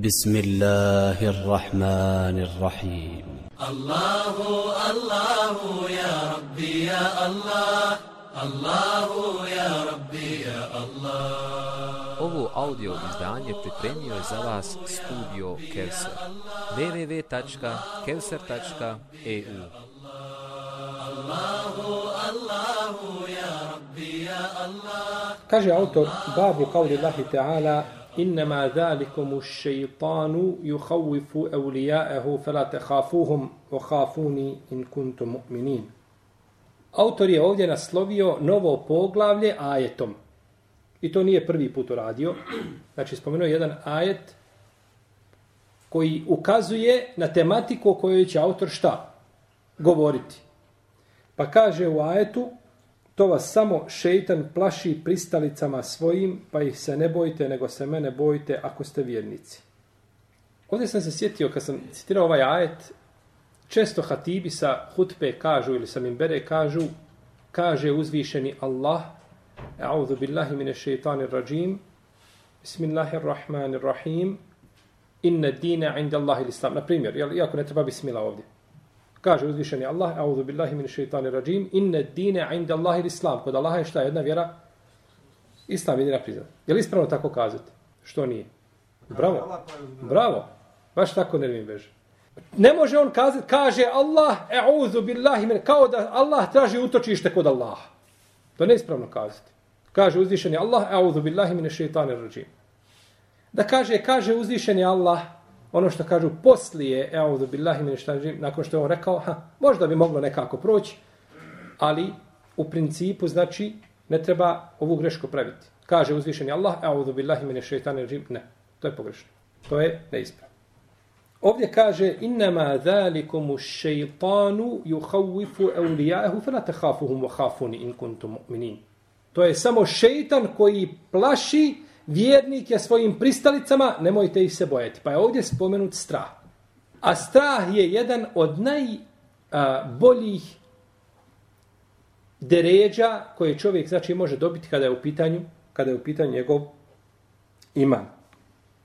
بسم الله الرحمن الرحيم الله الله يا ربي يا الله الله يا ربي يا الله Ovo audio izdanje pripremio je za vas studio Kelser. www.kelser.eu Kaže autor babu kauli Allahi Teala innama dhalikumu šeitanu yuhawifu evlijaahu fela tehafuhum o hafuni in kuntum mu'minin. Autor je ovdje naslovio novo poglavlje ajetom. I to nije prvi put uradio. Znači, spomenuo jedan ajet koji ukazuje na tematiku o kojoj će autor šta? Govoriti. Pa kaže u ajetu, to vas samo šeitan plaši pristalicama svojim, pa ih se ne bojite, nego se mene bojite ako ste vjernici. Ovdje sam se sjetio, kad sam citirao ovaj ajet, često hatibi sa hutbe kažu, ili sa mimbere kažu, kaže uzvišeni Allah, A'udhu billahi mine šeitanir rajim, Bismillahirrahmanirrahim, Inna dina inda Allahi islam. Na primjer, iako ne treba bismila ovdje. Kaže uzvišeni Allah, a'udhu billahi min shaitanir rajim, inna dine inda Allahi islam. Kod Allaha je šta jedna vjera? Islam jedina priznat. Je li ispravno tako kazati? Što nije? Bravo. Bravo. Baš tako ne mi veže. Ne može on kazati, kaže Allah, e'udhu billahi min, kao da Allah traži utočište kod Allaha. To ne ispravno kazati. Kaže uzvišeni Allah, a'udhu billahi min shaitanir rajim. Da kaže, kaže uzvišeni Allah, ono što kažu poslije, evo billahi min štajim, nakon što je on rekao, ha, možda bi moglo nekako proći, ali u principu, znači, ne treba ovu grešku praviti. Kaže uzvišeni Allah, evo billahi min štajim, ne, to je pogrešno. To je neispravno. Ovdje kaže, innama zalikumu šeitanu juhawifu awliyahu fala takhafuhum wa khafuni in kuntum mu'minin. To je samo šejtan koji plaši vjernike svojim pristalicama, nemojte ih se bojati. Pa je ovdje spomenut strah. A strah je jedan od najboljih deređa koje čovjek znači može dobiti kada je u pitanju kada je u pitanju njegov iman.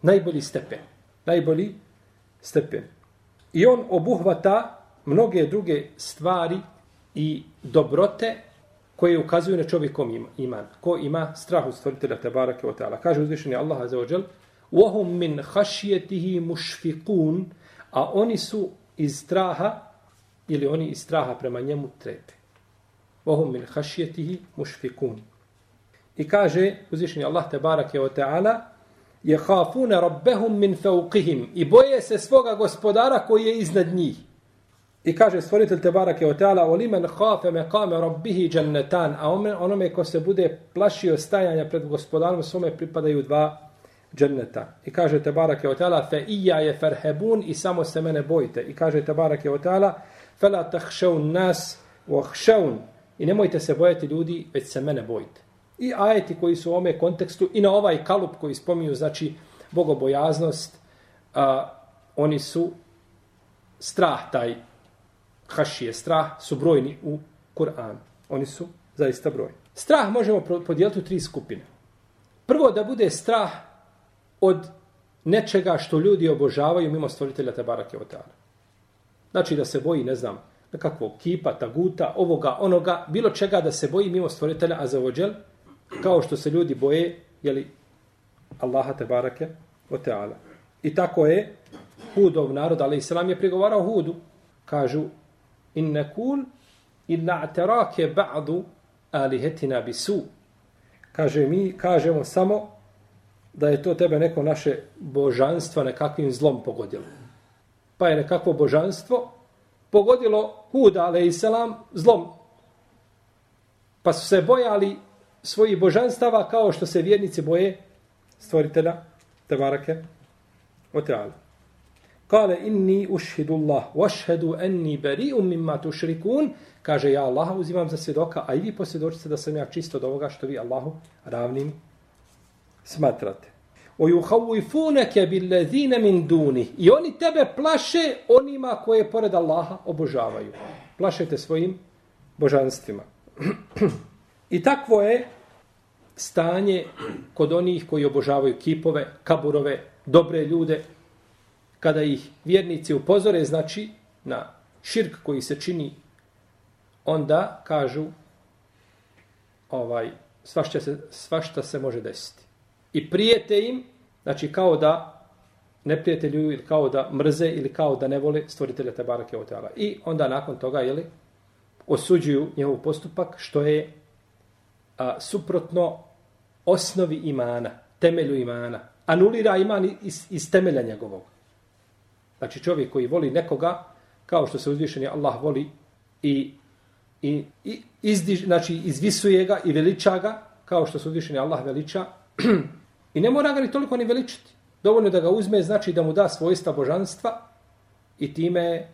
Najbolji stepen. Najbolji stepen. I on obuhvata mnoge druge stvari i dobrote koje ukazuju na čovjekom iman. Ko ima strah od stvoritelja Tebarake o Teala. Kaže uzvišeni Allah Azza wa Jal, وَهُمْ مِنْ خَشِيَتِهِ مُشْفِقُونَ A oni su iz straha, ili oni iz straha prema njemu trepe. وَهُمْ مِنْ خَشِيَتِهِ مُشْفِقُونَ I kaže uzvišeni Allah Tebarake o Teala, يَخَافُونَ رَبَّهُمْ مِنْ فَوْقِهِمْ I boje se svoga gospodara koji je iznad njih. I kaže stvoritelj te barake o teala o limen hafe me kame rabbihi džennetan, a onome ko se bude plašio stajanja pred gospodarom, svome pripadaju dva dženneta. I kaže te barake o teala fe ija je ferhebun i samo se mene bojite. I kaže te barake o teala fe la tahšaun nas vahšaun i nemojte se bojati ljudi, već se mene bojite. I ajeti koji su u ome kontekstu i na ovaj kalup koji spominju, znači bogobojaznost, a, oni su strah taj hašije, strah, su brojni u Kur'anu. Oni su zaista brojni. Strah možemo podijeliti u tri skupine. Prvo da bude strah od nečega što ljudi obožavaju mimo stvoritelja Tebarake Otara. Znači da se boji, ne znam, nekakvog kipa, taguta, ovoga, onoga, bilo čega da se boji mimo stvoritelja Azavodžel, kao što se ljudi boje, jeli, Allaha Tebarake Otara. I tako je Hudov narod, ali Islam je prigovarao Hudu. Kažu, in nekul illa aterake ba'du alihetina bisu. Kaže mi, kažemo samo da je to tebe neko naše božanstvo nekakvim zlom pogodilo. Pa je nekakvo božanstvo pogodilo Huda, ale i selam, zlom. Pa su se bojali svojih božanstava kao što se vjernici boje stvoritelja Tebarake Oteala. Kale inni ušhidu Allah, vašhedu enni beri'um mimma tušrikun, kaže ja Allaha uzimam za svjedoka, a i vi posvjedočite da sam ja čisto od ovoga što vi Allahu ravnim smatrate. O yuhawifunaka billazina min duni. I oni tebe plaše onima koje pored Allaha obožavaju. Plašete svojim božanstvima. I takvo je stanje kod onih koji obožavaju kipove, kaburove, dobre ljude, kada ih vjernici upozore, znači, na širk koji se čini, onda kažu, ovaj, svašta se, svašta se može desiti. I prijete im, znači kao da neprijatelju ili kao da mrze ili kao da ne vole stvoritelja Tebarake Oteala. I onda nakon toga, jeli, osuđuju njegov postupak što je a, suprotno osnovi imana, temelju imana. Anulira iman iz, iz temelja njegovog. Znači čovjek koji voli nekoga, kao što se uzvišeni Allah voli i, i, i izdiž, znači izvisuje ga i veliča ga, kao što se uzvišeni Allah veliča, i ne mora ga ni toliko ni veličiti. Dovoljno da ga uzme, znači da mu da svojstva božanstva i time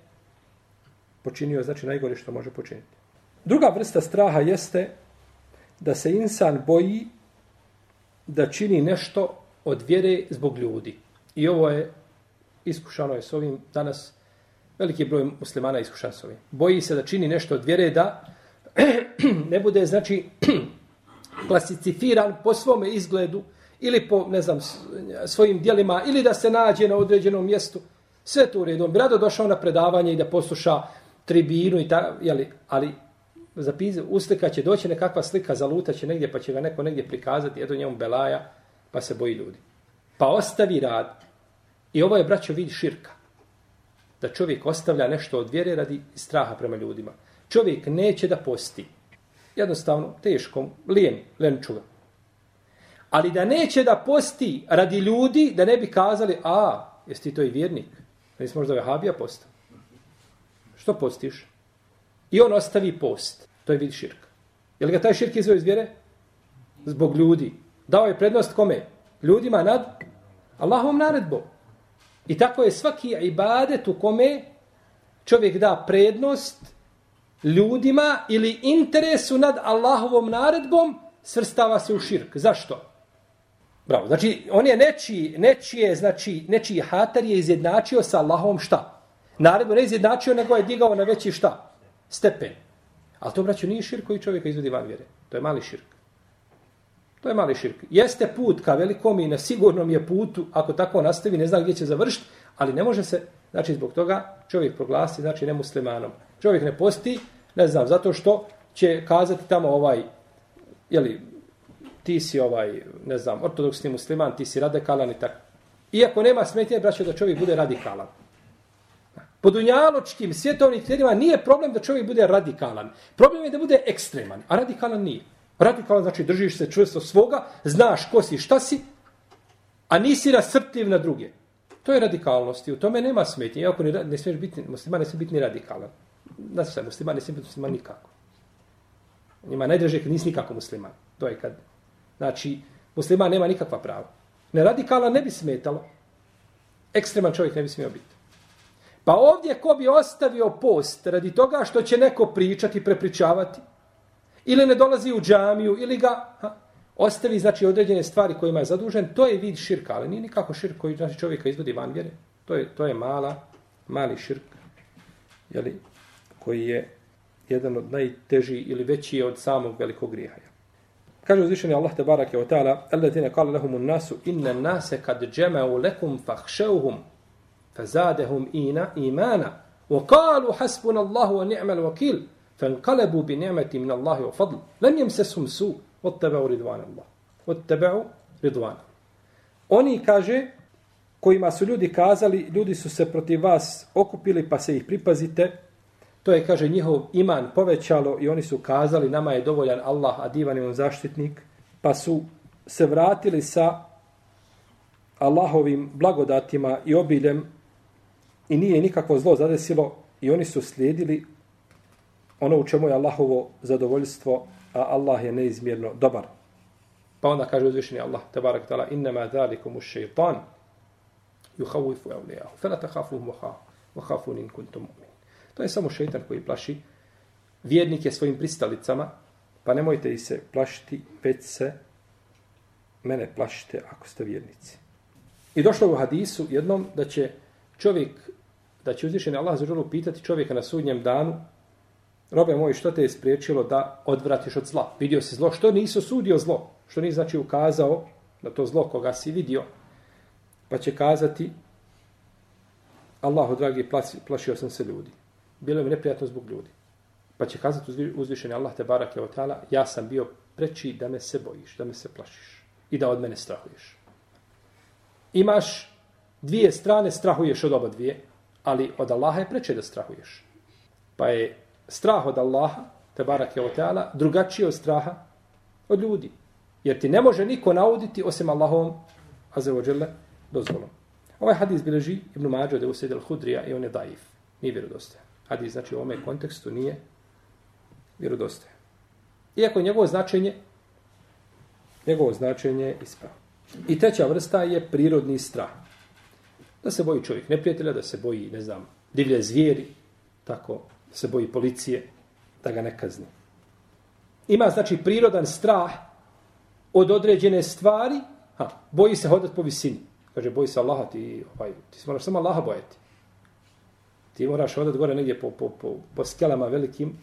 počinio, znači najgore što može počiniti. Druga vrsta straha jeste da se insan boji da čini nešto od vjere zbog ljudi. I ovo je iskušano je s ovim danas veliki broj muslimana iskušan s ovim. Boji se da čini nešto od vjere da ne bude znači klasificiran po svome izgledu ili po ne znam svojim dijelima ili da se nađe na određenom mjestu. Sve to u redu. On bi rado došao na predavanje i da posluša tribinu i ta, jeli, ali zapiz, uslika će doći nekakva slika, zaluta će negdje, pa će ga neko negdje prikazati, eto njemu belaja, pa se boji ljudi. Pa ostavi rad. I ovo je, braćo, vid širka. Da čovjek ostavlja nešto od vjere radi straha prema ljudima. Čovjek neće da posti. Jednostavno, teško, lijen, lenčuga. Ali da neće da posti radi ljudi, da ne bi kazali, a, jesi ti to i vjernik? Nisi možda vehabija posta? Što postiš? I on ostavi post. To je vid širka. Je li ga taj širk izveo iz vjere? Zbog ljudi. Dao je prednost kome? Ljudima nad Allahovom naredbom. I tako je svaki ibadet u kome čovjek da prednost ljudima ili interesu nad Allahovom naredbom, svrstava se u širk. Zašto? Bravo. Znači, on je nečiji, nečije, znači, nečiji hatar je izjednačio sa Allahovom šta? Naredbu ne izjednačio, nego je digao na veći šta? Stepen. Ali to, braću, nije širk koji čovjeka izvodi van vjere. To je mali širk. To je mali širk. Jeste put ka velikom i na sigurnom je putu, ako tako nastavi, ne zna gdje će završiti, ali ne može se, znači zbog toga čovjek proglasi, znači nemuslimanom. Čovjek ne posti, ne znam, zato što će kazati tamo ovaj, jeli, ti si ovaj, ne znam, ortodoksni musliman, ti si radikalan i tako. Iako nema smetnje, braćo, da čovjek bude radikalan. Po dunjaločkim svjetovnim kriterijima nije problem da čovjek bude radikalan. Problem je da bude ekstreman, a radikalan nije. Radikalan znači držiš se čvrsto svoga, znaš ko si, šta si, a nisi rasrtljiv na druge. To je radikalnost i u tome nema smetnje. Iako ne, ne smiješ biti, musliman ne smije biti ni radikalan. Znači šta, musliman ne smije biti musliman nikako. Njima najdraže kad nisi nikako musliman. To je kad, znači, musliman nema nikakva prava. Ne radikalan ne bi smetalo. Ekstreman čovjek ne bi smio biti. Pa ovdje ko bi ostavio post radi toga što će neko pričati, prepričavati, ili ne dolazi u džamiju, ili ga ha, ostavi, znači, određene stvari kojima je zadužen, to je vid širka, ali nije nikako širk koji znači, čovjeka izvodi van vjere. To je, to je mala, mali širk, jeli, koji je jedan od najteži ili veći od samog velikog grija. Kaže uzvišeni Allah te barake o ta'ala, Alladine kale lehumu nasu, inna nase kad džemeu lekum fahšeuhum, fazadehum ina imana, wa kalu hasbun Allahu a ni'mal vakil, فانقلبوا بنعمة من الله وفضل لم يمسسهم سوء واتبعوا رضوان الله واتبعوا رضوان Oni kaže kojima su ljudi kazali, ljudi su se protiv vas okupili pa se ih pripazite, to je, kaže, njihov iman povećalo i oni su kazali, nama je dovoljan Allah, a divan je on zaštitnik, pa su se vratili sa Allahovim blagodatima i obiljem i nije nikakvo zlo zadesilo i oni su slijedili ono u čemu je Allahovo zadovoljstvo, a Allah je neizmjerno dobar. Pa onda kaže uzvišeni Allah, tabarak tala, innama dhalikumu šeitan, juhavifu evlijahu, fela tahafuhum vahafu nin kuntum mu'min. To je samo šeitan koji plaši vjernike svojim pristalicama, pa nemojte i se plašiti, već se mene plašite ako ste vjernici. I došlo u hadisu jednom da će čovjek da će uzvišeni Allah za pitati čovjeka na sudnjem danu, robe moj, što te je spriječilo da odvratiš od zla? Vidio si zlo, što nisi osudio zlo? Što nisi znači ukazao na to zlo koga si vidio? Pa će kazati, Allahu dragi, plaši, plašio sam se ljudi. Bilo mi neprijatno zbog ljudi. Pa će kazati uzvišeni Allah te barake o tala, ja sam bio preči da me se bojiš, da me se plašiš i da od mene strahuješ. Imaš dvije strane, strahuješ od oba dvije, ali od Allaha je preče da strahuješ. Pa je strah od Allaha, te barake o ta'ala, drugačiji od straha od ljudi. Jer ti ne može niko nauditi osim Allahovom, ođele, dozvolom. Ovaj hadis bileži Ibn Mađo da used al-Hudrija i on je daif. Nije vjerodostojan. Hadis znači u ovome kontekstu nije vjerodostojan. Iako je njegovo značenje njegovo značenje je ispravo. I treća vrsta je prirodni strah. Da se boji čovjek neprijatelja, da se boji, ne znam, divlje zvijeri, tako, se boji policije, da ga ne kazni. Ima, znači, prirodan strah od određene stvari, ha, boji se hodati po visini. Kaže, boji se Allaha, ti, ovaj, ti se moraš samo Allaha bojati. Ti moraš hodati gore negdje po, po, po, po skelama velikim,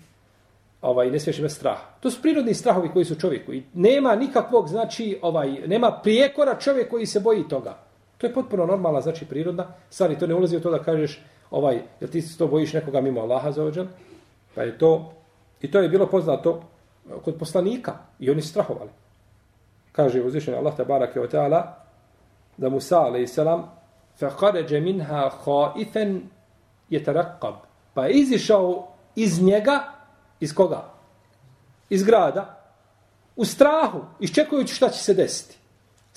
ovaj, ne smiješ imati strah. To su prirodni strahovi koji su čovjeku. I nema nikakvog, znači, ovaj, nema prijekora čovjek koji se boji toga. To je potpuno normalna, znači, prirodna stvar. I to ne ulazi u to da kažeš, ovaj, jel ti se to bojiš nekoga mimo Allaha za ođel? Pa je to, i to je bilo poznato kod poslanika. I oni su strahovali. Kaže uzvišen Allah te barake o ta'ala, da Musa, a.s. فَقَرَجَ مِنْهَا خَائِفًا يَتَرَقَّبْ Pa je izišao iz njega, iz koga? Iz grada, u strahu, iščekujući šta će se desiti.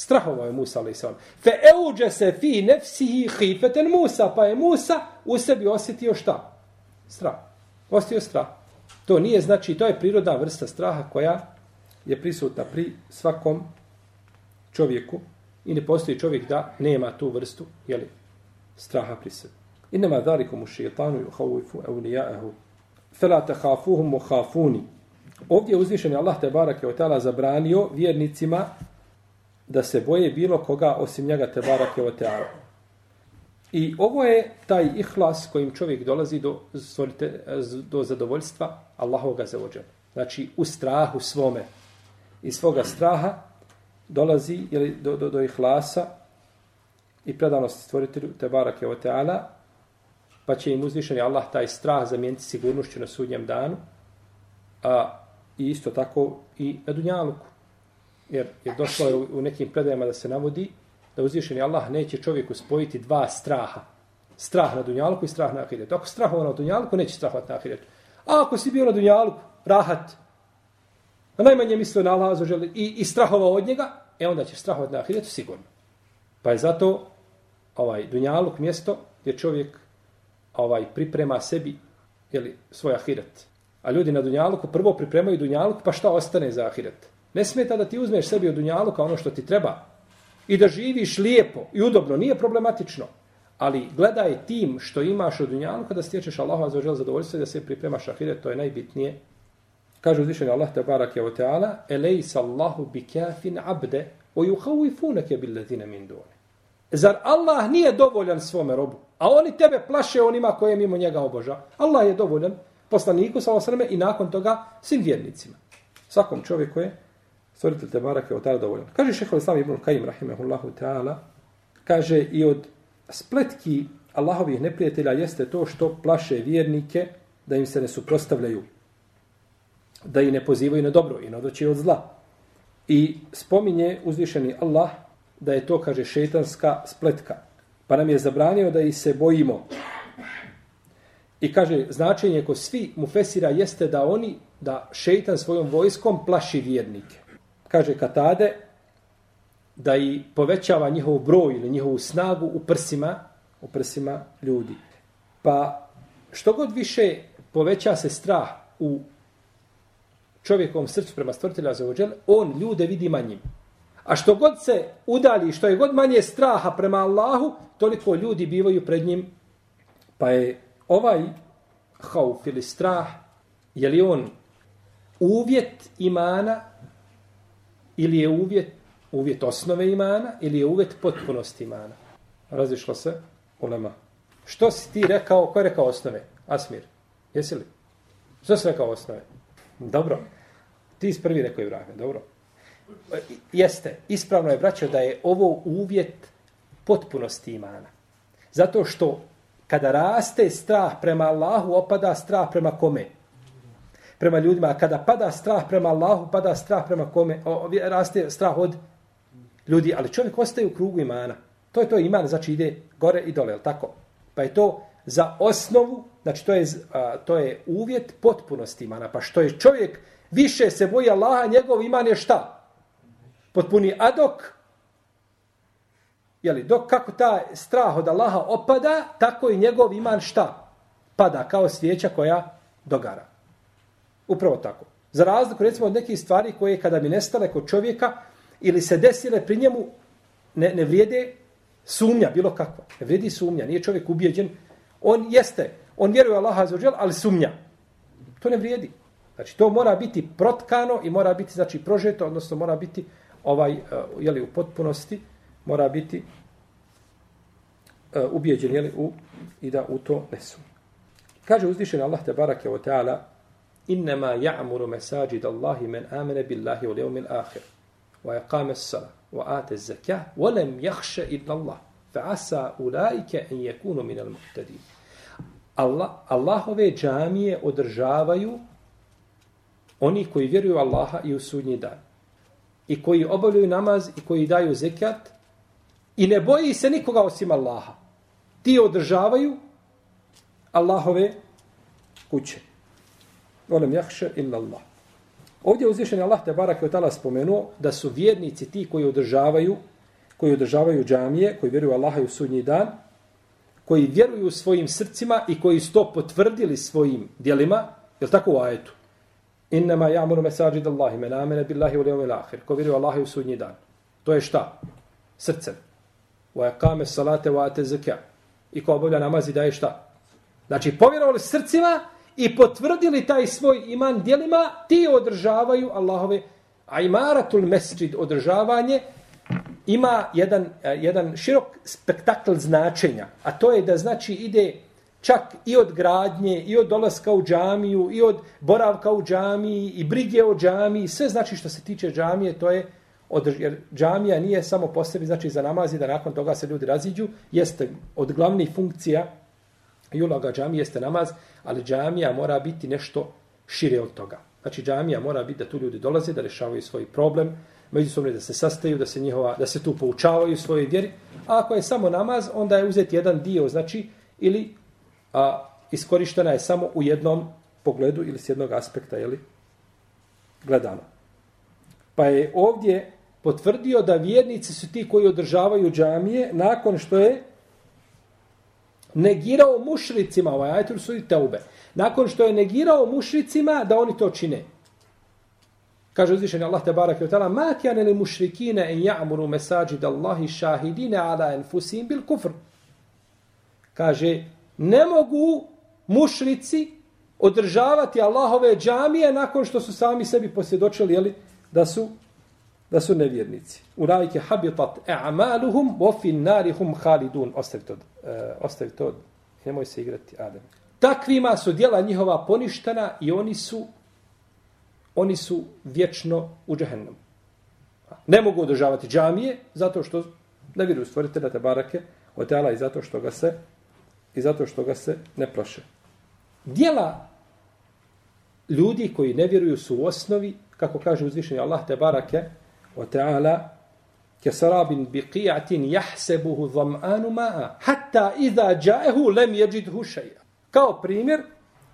Strahovao je Musa, a.s. Fe euđe se fi nefsihi hifeten Musa, pa je Musa u sebi osjetio šta? Strah. Osjetio strah. To nije, znači, to je prirodna vrsta straha koja je prisutna pri svakom čovjeku i ne postoji čovjek da nema tu vrstu jeli, straha pri sebi. Inema dhalikum u šeitanu i uhavifu evlijaehu. Fela te hafuhum u hafuni. Ovdje je uzvišen Allah te barak je otala zabranio vjernicima da se boje bilo koga osim njega te barake o otala. I ovo je taj ihlas kojim čovjek dolazi do, stvorite, do zadovoljstva Allahoga zavođena. Znači u strahu svome. Iz svoga straha dolazi jeli, do, do, do ihlasa i predanosti stvoritelju te barake o teala pa će im uzvišeni Allah taj strah zamijeniti sigurnošću na sudnjem danu, a i isto tako i na dunjaluku. Jer je došlo je u, u nekim predajama da se navodi da uzvišeni Allah neće čovjeku spojiti dva straha. Strah na dunjalku i strah na ahiretu. Ako strahovao na dunjalku, neće strahovati na ahiretu. A ako si bio na dunjalku, rahat, a najmanje mislio na Allah i, i strahovao od njega, e onda će strahovati na ahiretu sigurno. Pa je zato ovaj dunjaluk mjesto gdje čovjek ovaj priprema sebi jeli, svoj ahiret. A ljudi na dunjaluku prvo pripremaju dunjaluk, pa šta ostane za ahiret? Ne smeta da ti uzmeš sebi od dunjaluka ono što ti treba i da živiš lijepo i udobno, nije problematično. Ali gledaj tim što imaš od dunjaluka da stječeš Allahu za žel zadovoljstvo i da se pripremaš ahiret, to je najbitnije. Kaže uzvišeni Allah te barak je o teala, elejsa Allahu bi kafin abde, o juhavifunake bil ladine min dune. Zar Allah nije dovoljan svome robu? A oni tebe plaše onima koje mimo njega oboža. Allah je dovoljan poslaniku sa osrme i nakon toga svim vjernicima. Svakom čovjeku je stvoritelj te barake od tada dovoljan. Kaže šehol Islam ibn Kajim rahimahullahu ta'ala, kaže i od spletki Allahovih neprijatelja jeste to što plaše vjernike da im se ne suprostavljaju. Da i ne pozivaju na dobro i ne odreći od zla. I spominje uzvišeni Allah da je to, kaže, šetanska spletka. Pa nam je zabranio da ih se bojimo. I kaže, značenje ko svi mu fesira jeste da oni, da šeitan svojom vojskom plaši vjernike. Kaže Katade, da i povećava njihov broj ili njihovu snagu u prsima, u prsima ljudi. Pa što god više poveća se strah u čovjekovom srcu prema stvoritelja za ođel, on ljude vidi manjim. A što god se udali, što je god manje straha prema Allahu, toliko ljudi bivaju pred njim. Pa je ovaj hauf ili strah, je li on uvjet imana ili je uvjet, uvjet osnove imana ili je uvjet potpunosti imana? Razišlo se u nama. Što si ti rekao, ko je rekao osnove? Asmir, jesi li? Što si rekao osnove? Dobro. Ti si prvi rekao Ibrahim, dobro. Jeste, ispravno je, vraćao da je ovo uvjet potpunosti imana. Zato što kada raste strah prema Allahu, opada strah prema kome? Prema ljudima. A kada pada strah prema Allahu, pada strah prema kome? O, raste strah od ljudi. Ali čovjek ostaje u krugu imana. To je to iman, znači ide gore i dole, tako? Pa je to za osnovu, znači to je, a, to je uvjet potpunosti imana. Pa što je čovjek više se boji Allaha, njegov iman je šta? Potpuni adok, Jeli, dok kako ta strah od Allaha opada, tako i njegov iman šta? Pada kao svijeća koja dogara. Upravo tako. Za razliku, recimo, od nekih stvari koje kada bi nestale kod čovjeka ili se desile pri njemu, ne, ne vrijede sumnja, bilo kakva. Ne vrijedi sumnja, nije čovjek ubijeđen. On jeste, on vjeruje Allaha za uđel, ali sumnja. To ne vrijedi. Znači, to mora biti protkano i mora biti, znači, prožeto, odnosno mora biti ovaj, uh, jeli, u potpunosti, mora biti uh, ubijeđen jeli, u, i da u to ne sumnja. Kaže uzvišen Allah te barake o ta'ala innama ja'muru mesajid Allahi men amene billahi u levmil ahir wa yaqame s-sala wa ate z-zakah wa lem jahše illa Allah fa asa ulaike en yakunu minal muhtadin. Allah, Allahove džamije održavaju oni koji vjeruju Allaha i u sudnji dan i koji obavljaju namaz i koji daju zekat i ne boji se nikoga osim Allaha. Ti održavaju Allahove kuće. Volem jahše illa Allah. Ovdje je uzvišen Allah te barak je tala spomenuo da su vjernici ti koji održavaju koji održavaju džamije, koji vjeruju Allaha i u sudnji dan, koji vjeruju svojim srcima i koji su to potvrdili svojim dijelima, je li tako u ajetu? Innama ja'muru mesađid Allahi, men amene billahi u levome lahir, ko vjeruje i u sudnji dan. To je šta? Srcem. Wa iqame salate wa ate zekja. I ko obavlja namaz i daje šta? Znači, povjerovali srcima i potvrdili taj svoj iman dijelima, ti održavaju Allahove, a imaratul mesđid održavanje, ima jedan, jedan širok spektakl značenja, a to je da znači ide čak i od gradnje, i od dolaska u džamiju, i od boravka u džamiji, i brige o džamiji, sve znači što se tiče džamije, to je održ, jer džamija nije samo po sebi, znači za namazi, da nakon toga se ljudi raziđu, jeste od glavnih funkcija i uloga džamije jeste namaz, ali džamija mora biti nešto šire od toga. Znači džamija mora biti da tu ljudi dolaze, da rešavaju svoj problem, međusobno da se sastaju, da se njihova, da se tu poučavaju svoje vjeri, a ako je samo namaz, onda je uzeti jedan dio, znači, ili a, iskorištena je samo u jednom pogledu ili s jednog aspekta, jeli, gledano. Pa je ovdje potvrdio da vjernici su ti koji održavaju džamije nakon što je negirao mušricima, ovaj ajetul su i teube, nakon što je negirao mušricima da oni to čine. Kaže uzvišeni Allah te barak i otala, ma kjane li mušrikine en ja'muru mesađid Allahi šahidine ala enfusim bil kufr. Kaže, ne mogu mušrici održavati Allahove džamije nakon što su sami sebi posvjedočili jeli, da su da su nevjernici. Ulaike habitat e'amaluhum wa fi narihum khalidun. Ostavi to. Uh, ostavi to. Nemoj se igrati, Adem. Takvima su djela njihova poništena i oni su oni su vječno u džehennem. Ne mogu održavati džamije zato što ne vjeruju stvoritelja te barake od tela i zato što ga se i zato što ga se ne proše. Djela ljudi koji ne vjeruju su u osnovi, kako kaže uzvišenje Allah te barake, wa ta'ala كسراب بقيعة يحسبه الظمآن ماء حتى إذا جاءه لم يجده شيئا kao primjer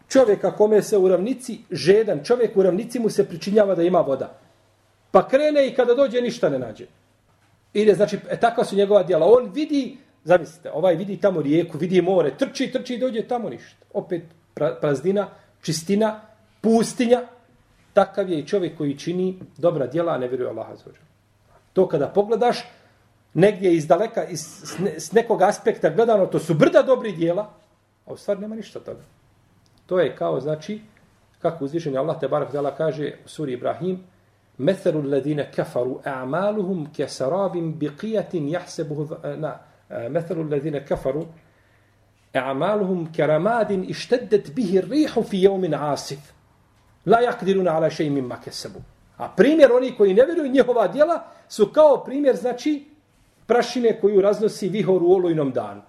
čovjeka kome se u ravnici žedan čovjek u ravnici mu se pričinjava da ima voda pa krene i kada dođe ništa ne nađe ide znači e, takva su njegova djela on vidi zamislite ovaj vidi tamo rijeku vidi more trči trči i dođe tamo ništa opet pra, prazdina čistina pustinja takav je i čovjek koji čini dobra djela, a ne vjeruje Allaha za To kada pogledaš, negdje iz daleka, iz, s nekog aspekta gledano, to su brda dobri djela, a u stvari nema ništa toga. To je kao, znači, kako uzvišenje Allah te barak dala kaže u suri Ibrahim, Methalu ladine kafaru a'maluhum ke sarabim biqijatin jahsebuhu, eh, na, eh, Methalu ladine kafaru a'maluhum ke ramadin išteddet bihi rihu fi jevmin asif la yakdiruna ala shay'in mimma kasabu. A primjer oni koji ne vjeruju njihova djela su kao primjer znači prašine koju raznosi vihor u olujnom danu.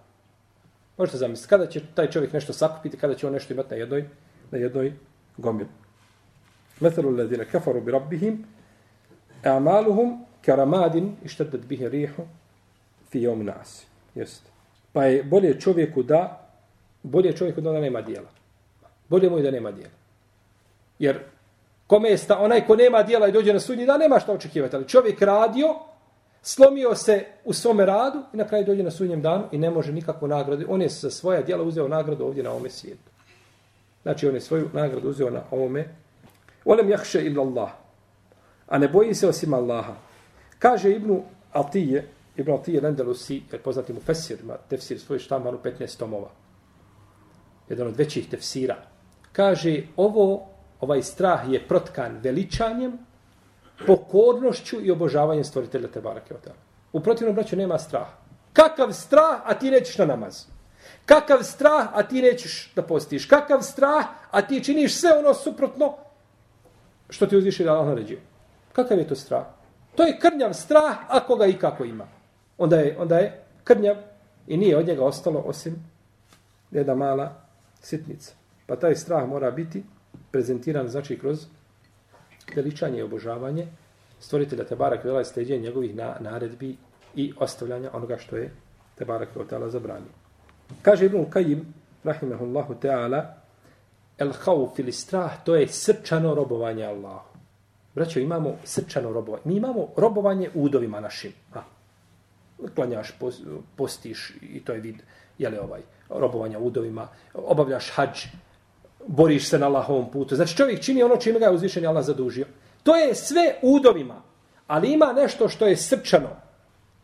Možete zamisliti, kada će taj čovjek nešto sakupiti, kada će on nešto imati na jednoj, na jednoj gomili. Methalu alladhina kafaru bi rabbihim, amaluhum karamadin ishtaddat bihi rihu fi jom nasi. Jeste. Pa je bolje čovjeku da, bolje čovjeku da nema djela. Bolje mu je da nema djela. Jer kome je sta, onaj ko nema dijela i dođe na sudnji dan, nema šta očekivati. Ali čovjek radio, slomio se u svome radu i na kraju dođe na sudnjem danu i ne može nikakvu nagradu. On je sa svoja dijela uzeo nagradu ovdje na ovome svijetu. Znači on je svoju nagradu uzeo na ovome. Olem jahše illa Allah. A ne boji se osim Allaha. Kaže Ibnu Atije, Ibn Atije Lendelusi, jer poznati mu Fesir, ima tefsir svoj štamban u 15 tomova. Jedan od većih tefsira. Kaže, ovo, ovaj strah je protkan veličanjem, pokornošću i obožavanjem stvoritelja Tebara Keotala. U protivnom braću nema straha. Kakav strah, a ti nećeš na namaz? Kakav strah, a ti nećeš da postiš? Kakav strah, a ti činiš sve ono suprotno što ti uzviši da Allah naređuje? Kakav je to strah? To je krnjav strah, ako ga i kako ima. Onda je, onda je krnjav i nije od njega ostalo osim jedna mala sitnica. Pa taj strah mora biti prezentiran znači kroz veličanje i obožavanje stvoritelja Tebara Kvela i steđenje njegovih na, naredbi i ostavljanja onoga što je Tebara Kvela zabranio. Kaže Ibn Kajim, rahimahullahu ta'ala, el hauf ili strah, to je srčano robovanje Allahu. Braćo, imamo srčano robovanje. Mi imamo robovanje udovima našim. Ha. Klanjaš, postiš i to je vid, jele ovaj, robovanja udovima, obavljaš hađ, boriš se na Allahovom putu. Znači čovjek čini ono čime ga je uzvišen Allah zadužio. To je sve udovima, ali ima nešto što je srčano,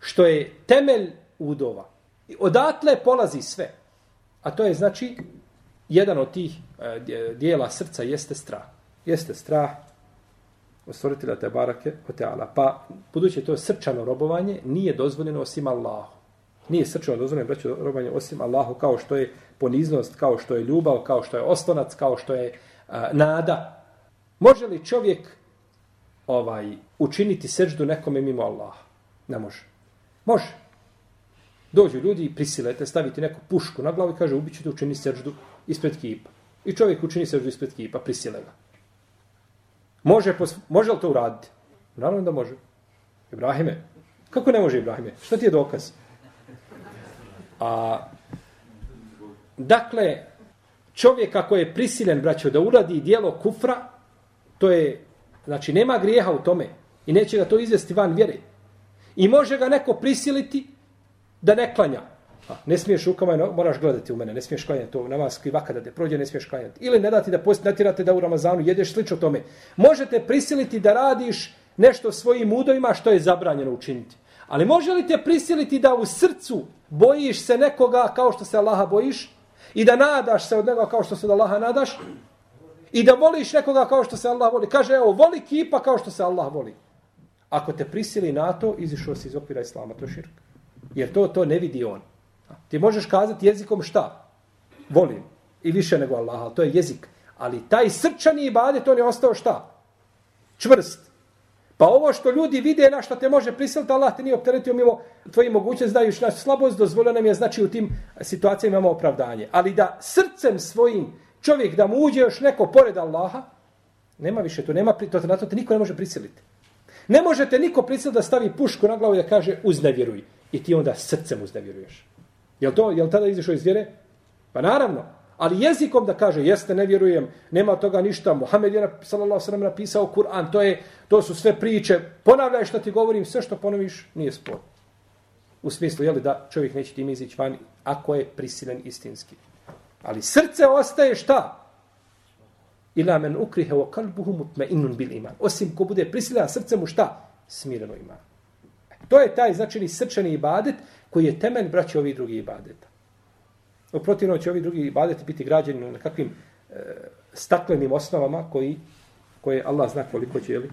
što je temelj udova. I odatle polazi sve. A to je znači jedan od tih e, dijela srca jeste strah. Jeste strah od stvoritelja te barake o teala. Pa, budući to srčano robovanje, nije dozvoljeno osim Allahu. Nije srčano dozvoljeno braću robanje osim Allahu kao što je poniznost, kao što je ljubav, kao što je oslonac, kao što je a, nada. Može li čovjek ovaj učiniti seždu nekome mimo Allaha? Ne može. Može. Dođu ljudi i prisilete, staviti neku pušku na glavu i kaže ubiću te učini seždu ispred kipa. I čovjek učini seždu ispred kipa, prisile ga. Može, može li to uraditi? Naravno da može. Ibrahime. Kako ne može Ibrahime? Šta ti je dokaz? A, dakle, čovjek ako je prisilen, braćo, da uradi dijelo kufra, to je, znači, nema grijeha u tome i neće ga to izvesti van vjere. I može ga neko prisiliti da ne klanja. A, ne smiješ rukama, moraš gledati u mene, ne smiješ klanjati to namaz vaka da te prođe, ne smiješ klanjati. Ili ne dati da posti, natirate da u Ramazanu jedeš slično tome. Možete prisiliti da radiš nešto svojim udovima što je zabranjeno učiniti. Ali može li te prisiliti da u srcu bojiš se nekoga kao što se Allaha bojiš i da nadaš se od nekoga kao što se od Allaha nadaš i da voliš nekoga kao što se Allah voli. Kaže, evo, voli kipa kao što se Allah voli. Ako te prisili na to, izišao si iz okvira Islama, to je širk. Jer to, to ne vidi on. Ti možeš kazati jezikom šta? Volim. I više nego Allaha, to je jezik. Ali taj srčani ibadet, on je ostao šta? Čvrst. Pa ovo što ljudi vide na što te može prisiliti, Allah te nije opteretio mimo tvoji mogućnosti, znajući naš slabost, dozvolio nam je, znači u tim situacijama imamo opravdanje. Ali da srcem svojim čovjek da mu uđe još neko pored Allaha, nema više to, nema, to, na to te niko ne može prisiliti. Ne možete niko prisiliti da stavi pušku na glavu i da kaže uznevjeruj. I ti onda srcem uznevjeruješ. Jel to, jel tada izišao iz vjere? Pa naravno. Ali jezikom da kaže, jeste, ne vjerujem, nema toga ništa. Muhammed je, sallallahu sallam, napisao Kur'an, to, je, to su sve priče. Ponavljaj što ti govorim, sve što ponoviš, nije spor. U smislu, jeli da čovjek neće tim izići van, ako je prisilen istinski. Ali srce ostaje šta? Ila men ukrihe wa kalbuhu mutme inun bil iman. Osim ko bude prisilen, srce mu šta? Smireno ima. E, to je taj znači, srčani ibadet koji je temelj braća ovih drugih ibadeta. U protivno će ovi drugi ibadeti biti građeni na kakvim e, staklenim osnovama koji, koje Allah zna koliko će li,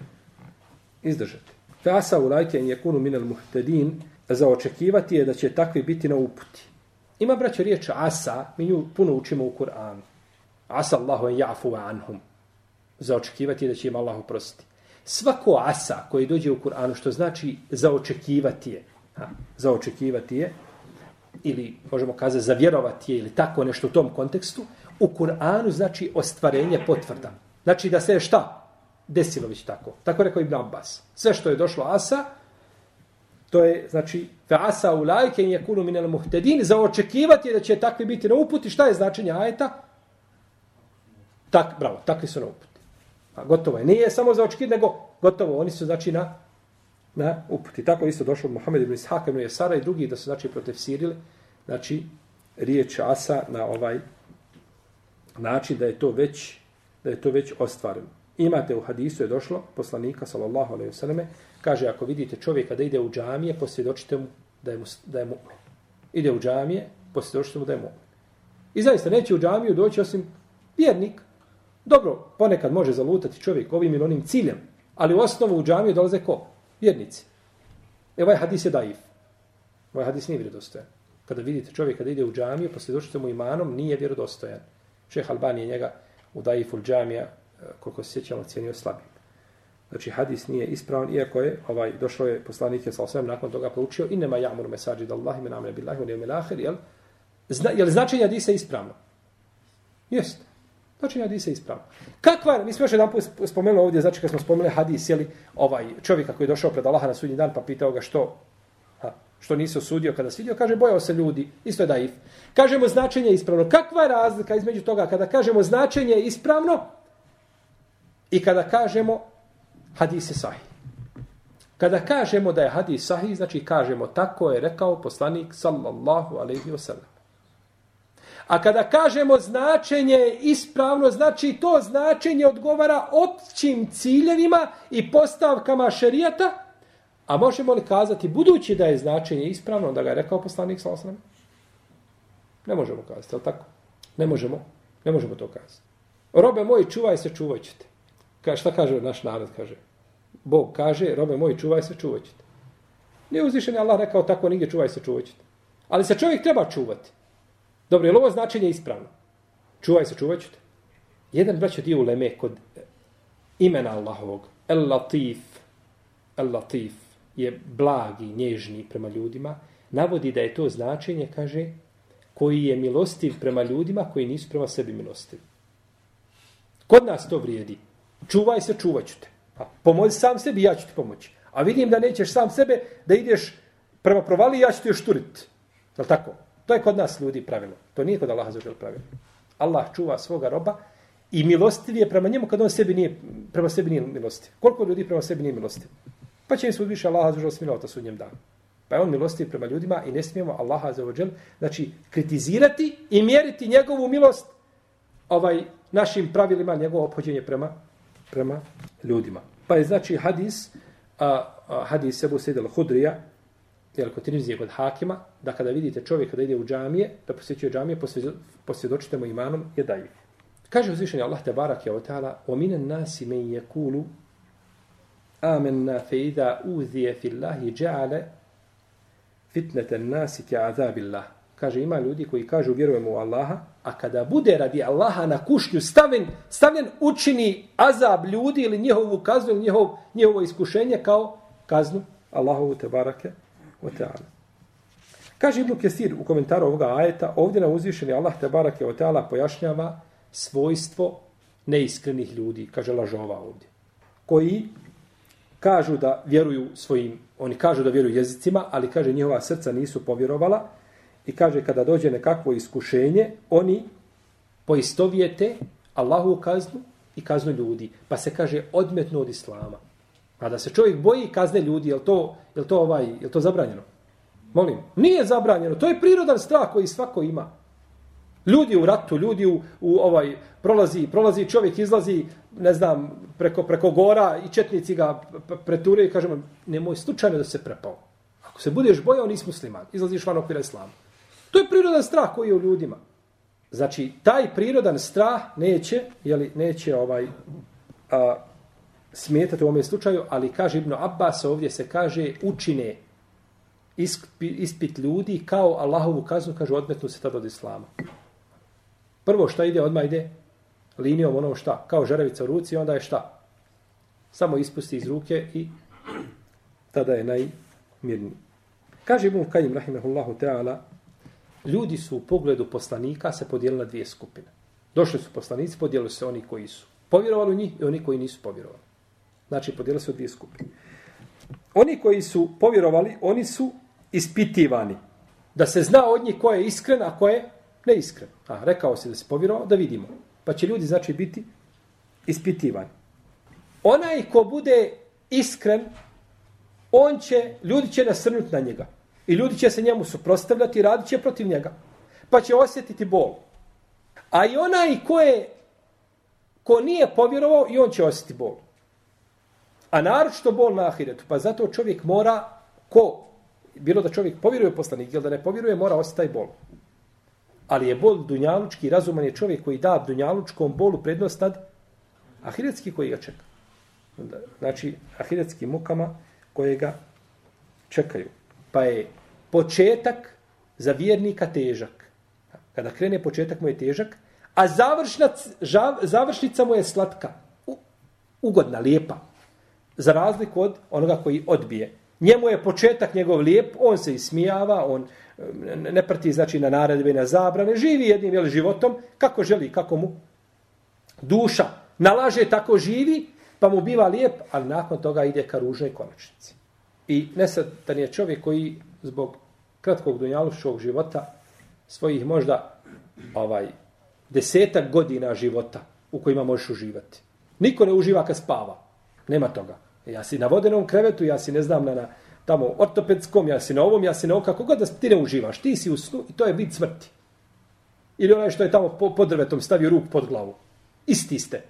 izdržati. Fasa u lajke je kunu minel muhtedin za očekivati je da će takvi biti na uputi. Ima braća riječ asa, mi nju puno učimo u Kur'anu. Asa Allahu en jafu anhum. Za očekivati je da će im Allah oprostiti. Svako asa koji dođe u Kur'anu, što znači za očekivati je, ha, za očekivati je, ili možemo kazati zavjerovati je ili tako nešto u tom kontekstu, u Kur'anu znači ostvarenje potvrda. Znači da se šta? Desilo već tako. Tako rekao Ibn Abbas. Sve što je došlo asa, to je, znači, fa asa u lajke yakunu minel muhtedin, za očekivati da će takvi biti na uputi. Šta je značenje ajeta? Tak, bravo, takvi su na uputi. A gotovo je. Nije samo za očekivati, nego gotovo. Oni su, znači, na, na uputi. Tako isto došlo Muhammed ibn Ishaq ibn Jesara i drugi da su, znači, protefsirili, znači, riječ asa na ovaj način da je to već da je to već ostvareno. Imate u hadisu je došlo poslanika sallallahu alejhi ve selleme kaže ako vidite čovjeka da ide u džamije posvjedočite mu da je mu, da je mu'min. Ide u džamije posvjedočite mu da je mu'min. I zaista neće u džamiju doći osim vjernik. Dobro, ponekad može zalutati čovjek ovim ili onim ciljem, ali u osnovu u džamiju dolaze ko? Vjernici. E ovaj hadis je daif. Ovaj hadis nije vjerodostojan. Kada vidite čovjeka da ide u džamiju, posvjedočite mu imanom, nije vjerodostojan. Šeh Albani je njega u Daiful džamija, e, koliko se sjećam, ocjenio slabim. Znači, hadis nije ispravan, iako je, ovaj, došlo je poslanik je sa osvijem, nakon toga proučio, i nema jamur mesađi da Allah ime namre billahi, unem ilahir, jel? Zna, jel značenje hadisa ispravno? Znači, Značenje hadisa ispravno. Kakva, mi smo još jedan spomenuli ovdje, znači kad smo spomenuli hadis, jeli, ovaj čovjek koji je došao pred Allaha na sudnji dan, pa pitao ga što, ha, što nisi osudio kada si vidio, kaže, bojao se ljudi, isto je daif. Kažemo značenje ispravno. Kakva je razlika između toga kada kažemo značenje ispravno i kada kažemo hadis je sahih? Kada kažemo da je hadis sahih, znači kažemo tako je rekao poslanik sallallahu alaihi wa sallam. A kada kažemo značenje ispravno, znači to značenje odgovara općim ciljevima i postavkama šerijata, a možemo li kazati, budući da je značenje ispravno, da ga je rekao poslanik sa alaihi Ne možemo kazati, ali tako? Ne možemo, ne možemo to kazati. Robe moji, čuvaj se, čuvaj ćete. Ka, šta kaže naš narod, kaže? Bog kaže, robe moji, čuvaj se, čuvaj ćete. Nije uzvišen Allah rekao tako, nigdje čuvaj se, čuvaj ćete. Ali se čovjek treba čuvati. Dobro, je li ovo značenje ispravno? Čuvaj se, čuvaj ćete. Jedan braćo dio u Leme kod eh, imena Allahovog, El Latif, El Latif, je blagi, nježni prema ljudima, navodi da je to značenje, kaže, koji je milostiv prema ljudima koji nisu prema sebi milostivi. Kod nas to vrijedi. Čuvaj se, čuvat ću te. Pa, pomozi sam sebi, ja ću ti pomoći. A vidim da nećeš sam sebe, da ideš prema provali, ja ću ti još turit. Je tako? To je kod nas ljudi pravilo. To nije kod Allaha zažel pravilo. Allah čuva svoga roba i milostiv je prema njemu kad on sebi nije, prema sebi nije milostiv. Koliko ljudi prema sebi nije milostiv? Pa će im se više Allaha zažel smilovati sudnjem danu. Pa je on milostiv prema ljudima i ne smijemo Allaha za ođel, znači, kritizirati i mjeriti njegovu milost ovaj našim pravilima, njegovo ophođenje prema, prema ljudima. Pa je znači hadis, a, a, hadis Sebu Sedel Hudrija, jel kod Tirmizije kod Hakima, da kada vidite čovjeka da ide u džamije, da posjećuje džamije, posvjedočite mu imanom, je dajiv. Kaže uzvišenje Allah te barak je o ta'ala, o minen nasi men je kulu, amenna fe ida uzije fillahi džale, fitneten nasi ke azabillah. Kaže, ima ljudi koji kažu vjerujemo u Allaha, a kada bude radi Allaha na kušnju stavljen, stavljen učini azab ljudi ili njihovu kaznu ili njihov, njihovo iskušenje kao kaznu Allahovu te barake wa ta'ala. Kaže Ibn Kesir u komentaru ovoga ajeta, ovdje na uzvišeni Allah te barake o pojašnjava svojstvo neiskrenih ljudi, kaže lažova ovdje, koji kažu da vjeruju svojim, oni kažu da vjeruju jezicima, ali kaže njihova srca nisu povjerovala i kaže kada dođe nekakvo iskušenje, oni poistovijete Allahu kaznu i kaznu ljudi. Pa se kaže odmetnu od islama. Pa da se čovjek boji kazne ljudi, je to, je to, ovaj, je to zabranjeno? Molim, nije zabranjeno. To je prirodan strah koji svako ima. Ljudi u ratu, ljudi u, u ovaj prolazi, prolazi čovjek izlazi, ne znam, preko preko gora i četnici ga preture i kažemo nemoj slučajno da se prepao. Ako se budeš bojao, nisi musliman. Izlaziš van okvira islama. To je prirodan strah koji je u ljudima. Znači, taj prirodan strah neće, jeli, neće ovaj a, smetati u ovom slučaju, ali kaže Ibn Abbas, ovdje se kaže učine ispit ljudi kao Allahovu kaznu, kaže odmetnu se tada od islama. Prvo šta ide, odmah ide linijom ono šta, kao žerevica u ruci, onda je šta? Samo ispusti iz ruke i tada je najmirniji. Kaže Ibn Kajim, rahimahullahu ta'ala, Ljudi su u pogledu poslanika se podijelili na dvije skupine. Došli su poslanici, podijelili se oni koji su povjerovali u njih i oni koji nisu povjerovali. Znači, podijela se u dvije skupine. Oni koji su povjerovali, oni su ispitivani. Da se zna od njih ko je iskren, a ko je neiskren. A, rekao se da se povjerovao, da vidimo. Pa će ljudi, znači, biti ispitivani. Onaj ko bude iskren, on će, ljudi će nasrnuti na njega. I ljudi će se njemu suprostavljati i radit će protiv njega. Pa će osjetiti bol. A i onaj ko je ko nije povjerovao i on će osjetiti bol. A naročito bol na ahiretu. Pa zato čovjek mora, ko, bilo da čovjek povjeruje poslanik, ili da ne povjeruje, mora ostati taj bol. Ali je bol dunjalučki, razuman je čovjek koji da dunjalučkom bolu prednost nad ahiretski koji ga čeka. Znači, ahiretski mukama koje ga čekaju. Pa je početak za vjernika težak. Kada krene početak mu je težak, a završnac, žav, završnica mu je slatka. Ugodna, lijepa. Za razliku od onoga koji odbije. Njemu je početak njegov lijep, on se ismijava, on eh, ne prati znači na naredbe i na zabrane, živi jednim jel, životom kako želi, kako mu duša nalaže, tako živi, pa mu biva lijep, ali nakon toga ide ka ružnoj konačnici. I nesretan je čovjek koji zbog kratkog dunjalušog života svojih možda ovaj desetak godina života u kojima možeš uživati. Niko ne uživa kad spava. Nema toga. Ja si na vodenom krevetu, ja si ne znam na, na tamo ortopedskom, ja si na ovom, ja si na ovom, kako god da ti ne uživaš. Ti si u snu i to je bit smrti. Ili onaj što je tamo pod drvetom stavio ruk pod glavu. Isti ste.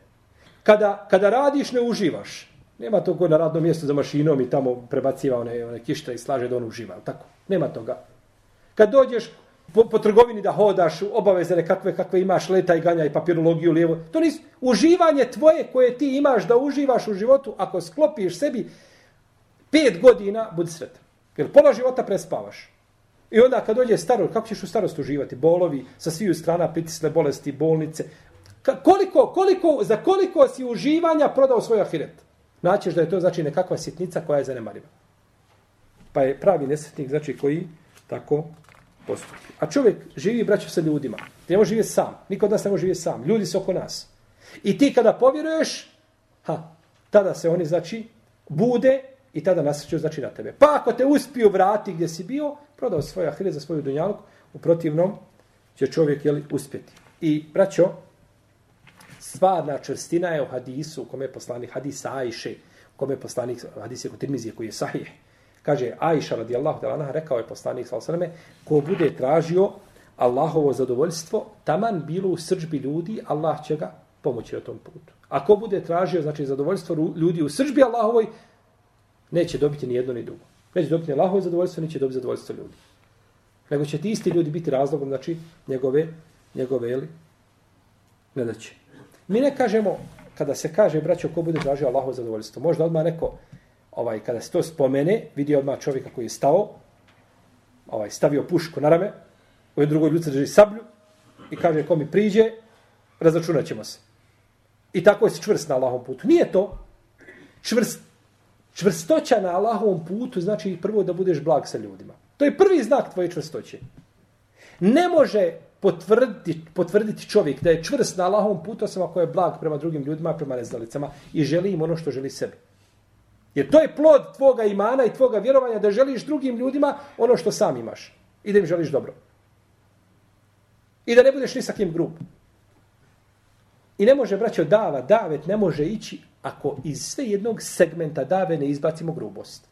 Kada, kada radiš, ne uživaš. Nema to ko na radnom mjestu za mašinom i tamo prebaciva one, one kišta i slaže da on uživa. Tako. Nema toga. Kad dođeš po, po trgovini da hodaš, obaveze nekakve kakve imaš, leta i ganja i papirologiju lijevo. To nisu uživanje tvoje koje ti imaš da uživaš u životu. Ako sklopiš sebi pet godina, budi sretan. Jer pola života prespavaš. I onda kad dođe staro, kako ćeš u starost uživati? Bolovi, sa sviju strana pritisne bolesti, bolnice. Ka, koliko, koliko, za koliko si uživanja prodao svoj ahiret? Naćeš da je to znači nekakva sitnica koja je zanemariva. Pa je pravi nesretnik, znači koji tako postupi. A čovjek živi, braćo, sa ljudima. Ne može živjeti sam. Niko od nas ne može živjeti sam. Ljudi su oko nas. I ti kada povjeruješ, ha, tada se oni, znači, bude i tada nasreću, znači, na tebe. Pa ako te uspiju vrati gdje si bio, prodao svoje ahire za svoju dunjalku, u protivnom će čovjek, jeli, uspjeti. I, braćo, stvarna čvrstina je u hadisu, u kome je poslanik hadisa Ajše, u kome je poslanik hadis je kod Tirmizije koji je sahih. Kaže Ajša radijallahu ta'ala rekao je poslanik sa alejhi ko bude tražio Allahovo zadovoljstvo, taman bilo u srđbi ljudi, Allah će ga pomoći na tom putu. Ako bude tražio znači zadovoljstvo ljudi u srđbi Allahovoj, neće dobiti ni jedno ni drugo. Neće dobiti ni Allahovo zadovoljstvo, neće dobiti zadovoljstvo ljudi. Nego će ti isti ljudi biti razlogom, znači, njegove, njegove, jeli, ne će. Mi ne kažemo, kada se kaže, braćo, ko bude tražio Allahovo zadovoljstvo, možda odmah neko, ovaj, kada se to spomene, vidi odmah čovjeka koji je stao, ovaj, stavio pušku na rame, u drugoj ljuci drži sablju i kaže, ko mi priđe, razračunat ćemo se. I tako je čvrst na Allahovom putu. Nije to čvrst, čvrstoća na Allahovom putu, znači prvo da budeš blag sa ljudima. To je prvi znak tvoje čvrstoće. Ne može potvrditi, potvrditi čovjek da je čvrst na Allahovom putu, osim ako je blag prema drugim ljudima, prema nezdalicama i želi im ono što želi sebi. Jer to je plod tvoga imana i tvoga vjerovanja da želiš drugim ljudima ono što sam imaš. I da im želiš dobro. I da ne budeš ni sa kim grub. I ne može, braćo, dava, davet ne može ići ako iz sve jednog segmenta dave ne izbacimo grubost.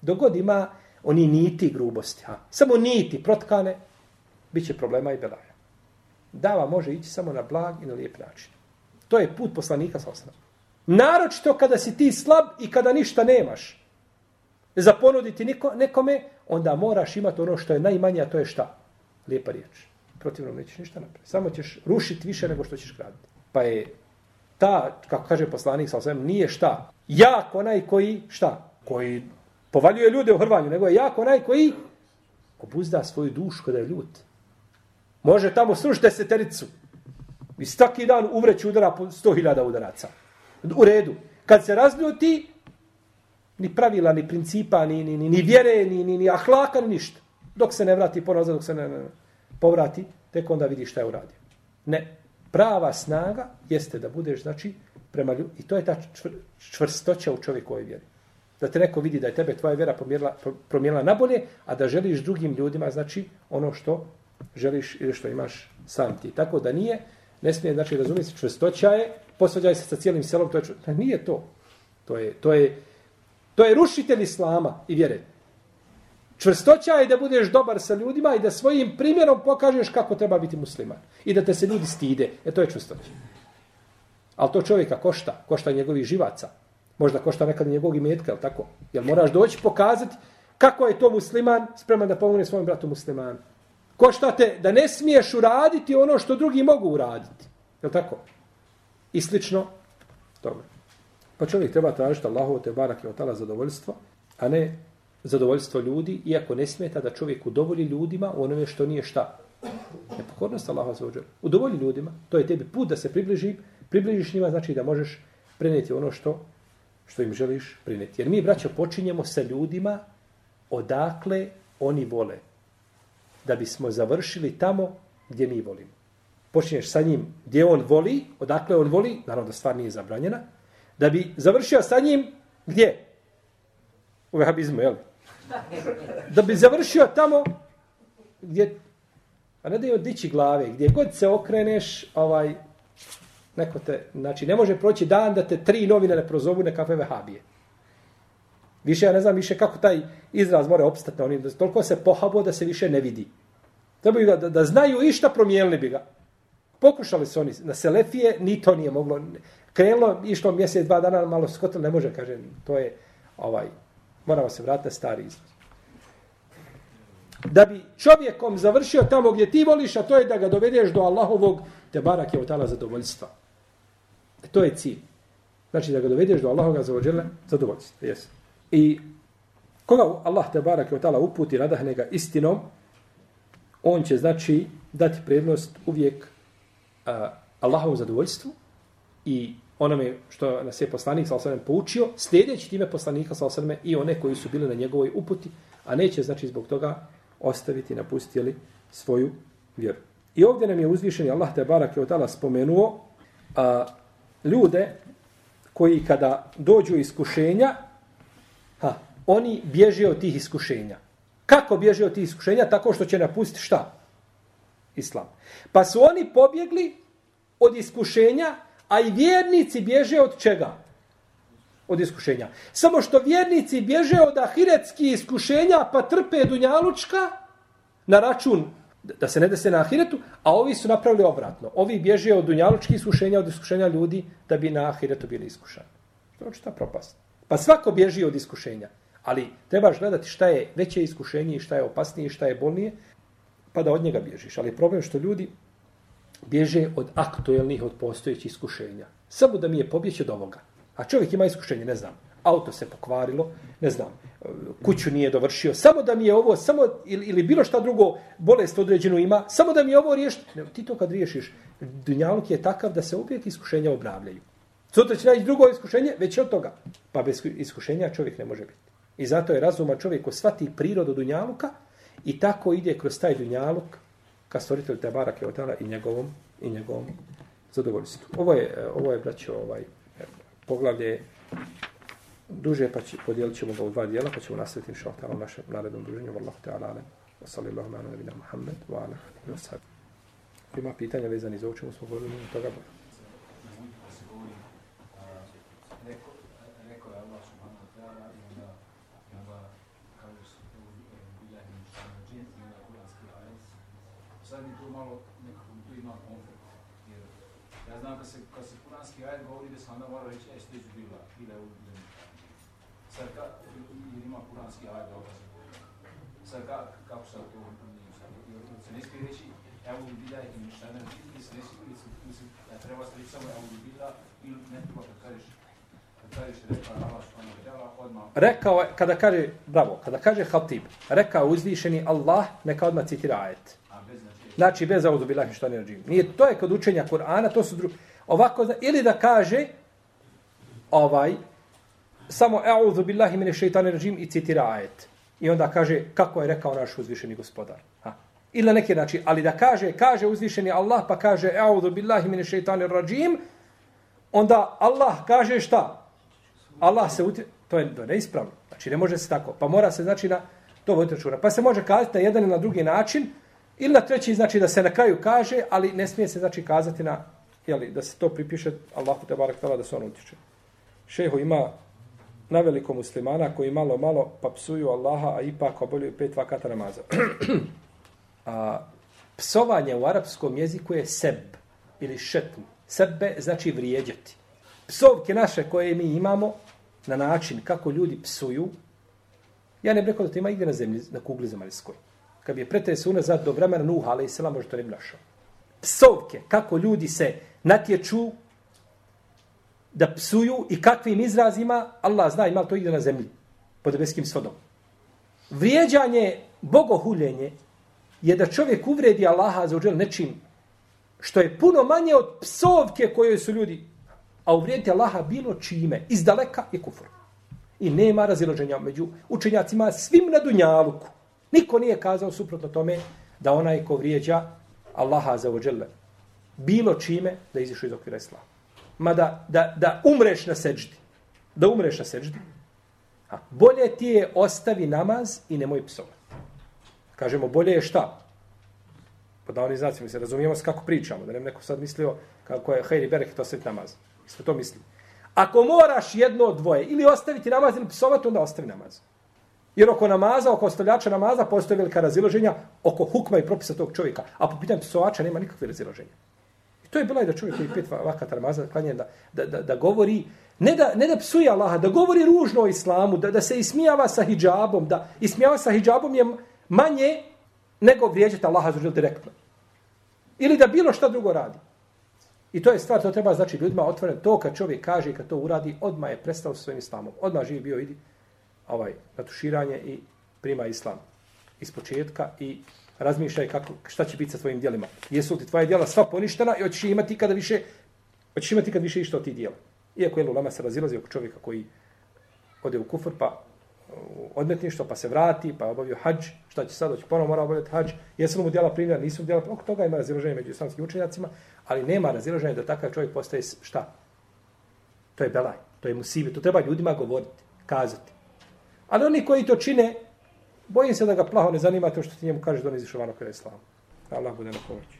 Dogod ima oni niti grubosti. Ha? Samo niti protkane, bit će problema i belaja. Dava može ići samo na blag i na lijep način. To je put poslanika sa osnovom. Naročito kada si ti slab i kada ništa nemaš za ponuditi niko, nekome, onda moraš imati ono što je najmanje, a to je šta? Lijepa riječ. Protivno nećeš ništa napraviti. Samo ćeš rušiti više nego što ćeš graditi. Pa je ta, kako kaže poslanik sa osvijem, nije šta? Jak onaj koji, šta? Koji povaljuje ljude u hrvanju, nego je jak onaj koji obuzda svoju dušu kada je ljut. Može tamo srušiti desetericu. I svaki dan uvreći udara po sto hiljada udaraca. U redu. Kad se razljuti, ni pravila, ni principa, ni, ni, ni, ni vjere, ni, ni, ni ahlaka, ni ništa. Dok se ne vrati ponazad, dok se ne, ne, povrati, tek onda vidi šta je uradio. Ne, prava snaga jeste da budeš, znači, prema ljubi. i to je ta čvr, čvrstoća u čovjekovoj vjeri. Da te neko vidi da je tebe tvoja vjera promijenila, promijenila nabolje, a da želiš drugim ljudima, znači, ono što želiš ili što imaš sam ti. Tako da nije, ne smije, znači, razumijeti, čvrstoća je, posvađaj se sa cijelim selom, to je čvrstoća. Nije to. To je, to je, to je rušitelj islama i vjere. Čvrstoća je da budeš dobar sa ljudima i da svojim primjerom pokažeš kako treba biti musliman. I da te se ljudi stide. E to je čvrstoća. Ali to čovjeka košta. Košta njegovih živaca. Možda košta nekad njegovog imetka, ali tako? Jel moraš doći pokazati kako je to musliman spreman da pomogne svojom bratu muslimanu. Košta te da ne smiješ uraditi ono što drugi mogu uraditi. Je tako? I slično. Dobro. Pa čovjek treba tražiti Allahu te barak i otala zadovoljstvo, a ne zadovoljstvo ljudi, iako ne smeta da čovjek udovolji ljudima u onome što nije šta. Nepokornost Allaha za uđer. Udovolji ljudima, to je tebi put da se približi, približiš njima, znači da možeš preneti ono što što im želiš preneti. Jer mi, braćo, počinjemo sa ljudima odakle oni vole. Da bismo završili tamo gdje mi volimo. Počinješ sa njim gdje on voli, odakle on voli, naravno da stvar nije zabranjena, da bi završio sa njim gdje? U vehabizmu, jel? Da bi završio tamo gdje, a ne da je odići glave, gdje god se okreneš, ovaj, neko te, znači, ne može proći dan da te tri novine ne prozovu na kafe vehabije. Više, ja ne znam više kako taj izraz mora opstati na onim, toliko se pohabo da se više ne vidi. Trebaju da, da, da znaju i šta promijenili bi ga. Pokušali su oni na Selefije, ni to nije moglo. Krenulo, išlo mjesec, dva dana, malo skotilo, ne može, kaže, to je, ovaj, moramo se vratiti na stari izraz. Da bi čovjekom završio tamo gdje ti voliš, a to je da ga dovedeš do Allahovog te barak je otala zadovoljstva. E to je cilj. Znači da ga dovedeš do Allahovog zadovoljstva. Yes. I koga Allah te barak je otala uputi, radahne ga istinom, on će znači dati prednost uvijek uh, Allahovom zadovoljstvu i onome što nas je poslanik sa osvrame poučio, sljedeći time poslanika sa osvrame i one koji su bili na njegovoj uputi, a neće znači zbog toga ostaviti, napustili svoju vjeru. I ovdje nam je uzvišeni Allah te barak je od spomenuo a, ljude koji kada dođu iskušenja, ha, oni bježe od tih iskušenja. Kako bježe od tih iskušenja? Tako što će napustiti šta? Islam. Pa su oni pobjegli od iskušenja, a i vjernici bježe od čega? Od iskušenja. Samo što vjernici bježe od ahiretskih iskušenja, pa trpe dunjalučka na račun da se ne dese na ahiretu, a ovi su napravili obratno. Ovi bježe od dunjalučkih iskušenja, od iskušenja ljudi, da bi na ahiretu bili iskušani. To je ta propast. Pa svako bježi od iskušenja. Ali trebaš gledati šta je veće iskušenje i šta je opasnije i šta je bolnije, pa da od njega bježiš. Ali problem što ljudi bježe od aktuelnih, od postojećih iskušenja. Samo da mi je pobjeći od ovoga. A čovjek ima iskušenje, ne znam. Auto se pokvarilo, ne znam, kuću nije dovršio. Samo da mi je ovo, samo ili, ili bilo šta drugo, bolest određenu ima, samo da mi je ovo riješiti. Ne, ti to kad riješiš, dunjaluk je takav da se uvijek iskušenja obnavljaju. Sutra će naći drugo iskušenje, već od toga. Pa bez iskušenja čovjek ne može biti. I zato je razuma čovjek ko svati prirodu dunjaluka i tako ide kroz taj dunjaluk ka stvoritelju te barake otala i njegovom, i njegovom zadovoljstvu. Ovo je, e, ovo je braćo, ovaj, e, poglavlje duže, pa će, podijelit ćemo ga u dva dijela, pa ćemo nastaviti inša Allah u našem narednom druženju. Wallahu ta'ala alem. Wa sallallahu ala nabina Muhammed wa ala wa sallam. Ima pitanja vezani za učinu smo govorili toga. Sad mi tu malo nekako tu ima konflikt. Jer ja znam kad se, kad se kuranski ajet govori da se onda mora reći, e, steđu bila, bila je Sad ka, ima kuranski ajet dokaz. Sad ka, kako sad to nije se ne smije reći, evo bi bila i mišljena, ili se ne smije, ili se treba se reći samo evo bi bila, ili ne treba kad kažeš, rekao. Rekao, kada kaže, bravo, kada kaže Hatib, rekao uzvišeni Allah, neka odmah citira ajet. Znači, bez audu bilahi što ne rađim. Nije, to je kod učenja Kur'ana, to su drugi. Ovako, ili da kaže, ovaj, samo e'udhu billahi mine šeitane režim i citira ajet. I onda kaže kako je rekao naš uzvišeni gospodar. Ha. Ili na neki način. Ali da kaže, kaže uzvišeni Allah, pa kaže, e'udhu billahi mine šeitane rajim, onda Allah kaže šta? Allah se utje... To je, to je neispravno. Znači, ne može se tako. Pa mora se, znači, na to voditi računa. Pa se može kazati na jedan ili na drugi način, ili na treći, znači, da se na kraju kaže, ali ne smije se, znači, kazati na, jeli, da se to pripiše Allahu te barak tala da se on utječe. Šeho ima na veliko muslimana koji malo, malo pa psuju Allaha, a ipak oboljuju pet vakata namaza. a, psovanje u arapskom jeziku je seb ili šetm. Sebe znači vrijeđati. Psovke naše koje mi imamo na način kako ljudi psuju, ja ne bih rekao da to ima igre na zemlji, na kugli zemaljskoj. Kad bi je pretresu unazad do vremena Nuha, ali i sela, možda to ne bi našao. Psovke, kako ljudi se natječu da psuju i kakvim izrazima, Allah zna ima to igde na zemlji, pod nebeskim svodom. Vrijeđanje, bogohuljenje, je da čovjek uvredi Allaha za uđel nečim što je puno manje od psovke koje su ljudi, a uvrijediti Allaha bilo čime, iz daleka je kufr. I nema raziloženja među učenjacima svim na dunjaluku. Niko nije kazao suprotno tome da onaj ko vrijeđa Allaha za uđel bilo čime da izišu iz okvira islama. Ma da, da, da umreš na seđdi. Da umreš na seđdi. A, bolje ti je ostavi namaz i nemoj psovati. Kažemo, bolje je šta? Pa po davni znacima se razumijemo s kako pričamo. Da ne neko sad mislio kako je hejri berek to sve namaz. Isto to misli. Ako moraš jedno od dvoje, ili ostaviti namaz ili psovati, onda ostavi namaz. Jer oko namaza, oko ostavljača namaza, postoje velika raziloženja oko hukma i propisa tog čovjeka. A po pitanju psovača nema nikakve raziloženja. To je bila i da čovjek koji pet vakata namaza klanje da, da, da, da govori, ne da, ne da psuje Allaha, da govori ružno o islamu, da, da se ismijava sa hijabom, da ismijava sa hijabom je manje nego vrijeđati Allaha za direktno. Ili da bilo šta drugo radi. I to je stvar, to treba znači ljudima otvoreno. To kad čovjek kaže i kad to uradi, odma je prestao sa svojim islamom. Odma živi bio, idi ovaj, natuširanje i prima islam iz početka i razmišljaj kako, šta će biti sa tvojim dijelima. Jesu ti tvoje dijela sva poništena i hoćeš imati kada više, hoćeš imati kad više išta od ti dijela. Iako je Lulama se razilazi oko čovjeka koji ode u kufr, pa odmetništvo, pa se vrati, pa obavio hađ, šta će sad, hoće ponovo mora obaviti hađ, jesu li mu djela primljena, nisu mu djela, oko toga ima razilaženje među islamskim učenjacima, ali nema razilaženja da takav čovjek postaje šta? To je belaj, to je musibe, to treba ljudima govoriti, kazati. Ali oni koji to čine, bojim se da ga plaho ne zanima to što ti njemu kažeš da on izišao vano kada je islam. Allah bude na pomoći.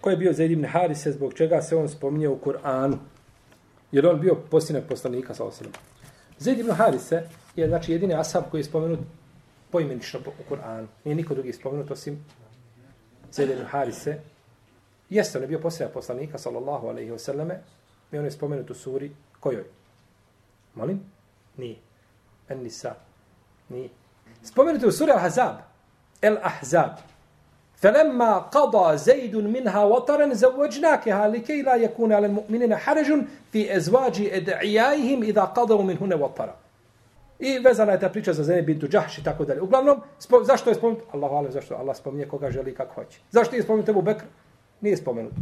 Ko je bio Zaid ibn Harise, zbog čega se on spominje u Kur'anu? Jer on bio posljednog poslanika, sa osadom. Zaid ibn Harise je znači jedini asab koji je spomenut poimenično u Kur'anu. Nije niko drugi spomenut osim Zaid ibn Harise. Jeste, on je bio posljednog poslanika, sallallahu alaihi wasallame, i on je spomenut u suri kojoj? Molim? Nije. En Nisa. Nije. Spomenut u suri Al-Hazab. El-Ahzab. فلما قضى زيد منها وطرا زوجناكها لكي لا يكون على المؤمنين حرج في ازواج ادعيائهم اذا قضوا منهن وطرا I vezana je ta priča za Zeynep bintu Džahš i tako dalje. Uglavnom, spo, zašto je spomenut? Allahu alem, zašto Allah spominje koga želi kako hoće. Zašto je spomenut Ebu Bekr? Nije spomenut.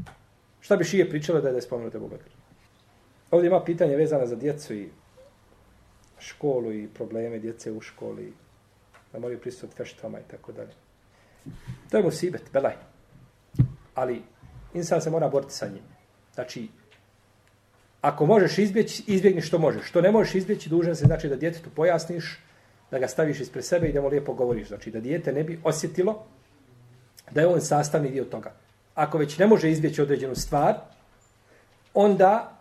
Šta bi šije pričale da je, da je spomenut Ebu Bekr? Ovdje ima pitanje vezana za djecu i školu i probleme djece u školi. Da moraju pristupiti feštama i tako dalje. To je musibet, belaj. Ali insan se mora boriti sa njim. Znači, ako možeš izbjeći, izbjegni što možeš. Što ne možeš izbjeći, dužan se znači da djetetu pojasniš, da ga staviš ispred sebe i da mu lijepo govoriš. Znači, da dijete ne bi osjetilo da je on sastavni dio toga. Ako već ne može izbjeći određenu stvar, onda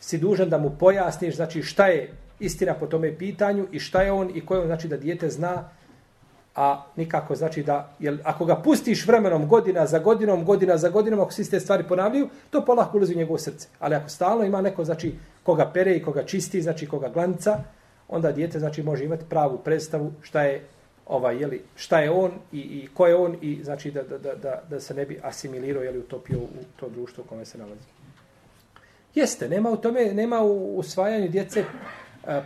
si dužan da mu pojasniš znači šta je istina po tome pitanju i šta je on i koje on znači da dijete zna a nikako znači da, jel, ako ga pustiš vremenom godina za godinom, godina za godinom, ako se iste stvari ponavljaju, to polako ulazi u njegovo srce. Ali ako stalno ima neko, znači, koga pere i koga čisti, znači koga glanca, onda dijete, znači, može imati pravu predstavu šta je, ovaj, jeli, šta je on i, i ko je on i, znači, da, da, da, da, da se ne bi asimilirao, jeli, utopio u to društvo u kome se nalazi. Jeste, nema u tome, nema u usvajanju djece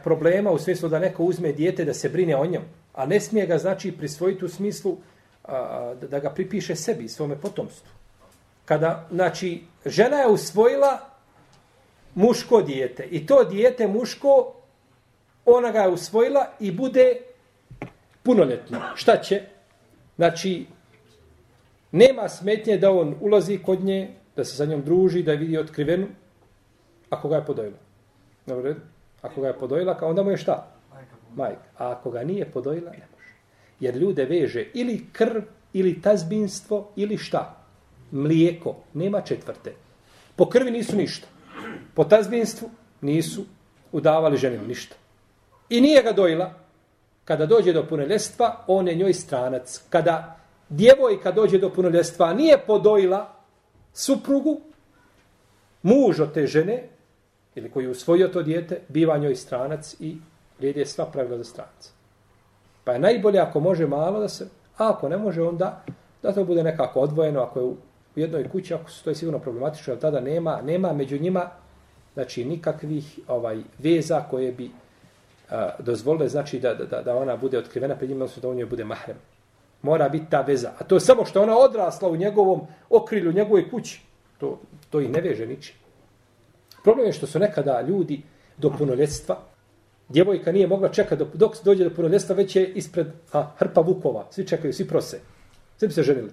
problema u smislu da neko uzme dijete da se brine o njemu A ne smije ga, znači, prisvojiti u smislu a, da, ga pripiše sebi, svome potomstvu. Kada, znači, žena je usvojila muško dijete i to dijete muško, ona ga je usvojila i bude punoljetno. Šta će? Znači, Nema smetnje da on ulazi kod nje, da se sa njom druži, da je vidi otkrivenu, ako ga je podojila. Dobro, ako ga je podojila, onda mu je šta? Majka. A ako ga nije podojila, ne može. Jer ljude veže ili krv, ili tazbinstvo, ili šta? Mlijeko. Nema četvrte. Po krvi nisu ništa. Po tazbinstvu nisu udavali ženim ništa. I nije ga dojila. Kada dođe do punoljestva, on je njoj stranac. Kada djevojka dođe do punoljestva, nije podojila suprugu, muž od te žene, ili koji je usvojio to dijete, biva njoj stranac i vrijede sva pravila za stranca. Pa je najbolje ako može malo da se, a ako ne može onda da to bude nekako odvojeno, ako je u jednoj kući, ako su, to je sigurno problematično, jer tada nema, nema među njima znači nikakvih ovaj veza koje bi a, dozvolile znači da, da, da ona bude otkrivena pred njima, odnosno da on joj bude mahrem. Mora biti ta veza. A to je samo što ona odrasla u njegovom okrilju, u njegovoj kući. To, to ih ne veže ničim. Problem je što su nekada ljudi do punoljetstva, djevojka nije mogla čekati dok dok dođe do punoljestva, već je ispred a, hrpa vukova. Svi čekaju, svi prose. Svi bi se ženili.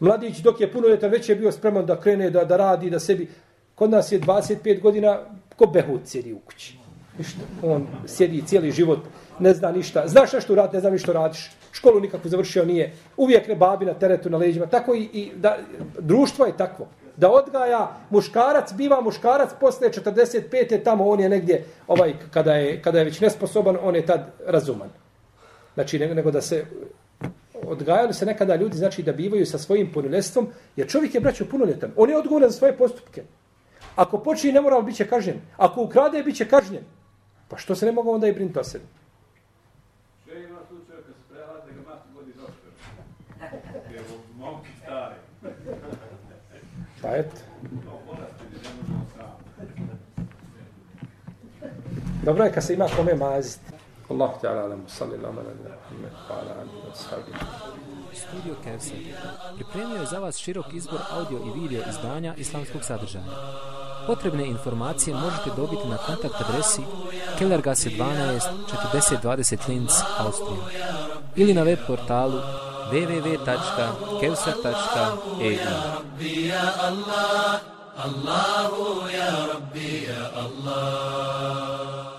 Mladić dok je punoljetan već je bio spreman da krene, da, da radi, da sebi... Kod nas je 25 godina ko behut sjedi u kući. Ništa. On sjedi cijeli život, ne zna ništa. Znaš nešto radi, ne zna ništa radiš. Školu nikako završio nije. Uvijek ne babi na teretu, na leđima. Tako i, i da, društvo je takvo. Da odgaja muškarac, biva muškarac posle 45. tamo on je negdje, ovaj, kada je, kada je već nesposoban, on je tad razuman. Znači, nego da se odgajali se nekada ljudi, znači da bivaju sa svojim punoljetstvom, jer čovjek je braćo punoljetan. On je odgovoran za svoje postupke. Ako počini nemoral, bit će kažnjen. Ako ukrade, bit će kažnjen. Pa što se ne mogu onda i brinuti o sebi? Sve ima slučaja kad se prelade ga mati vodi doktor. Jer u momki stari. Pa eto. Dobro je kad se ima kome maziti. Allahu ta'ala alamu, salli lama na Muhammed, pa ala alihi wa sahbihi. Studio Kevser pripremio je za vas širok izbor audio i video izdanja islamskog sadržaja. Potrebne informacije možete dobiti na kontakt adresi Kellergasse 12 4020 Linz, Austrija ili na web portalu www.kevser.eu Allahu ya Rabbi ya Allah.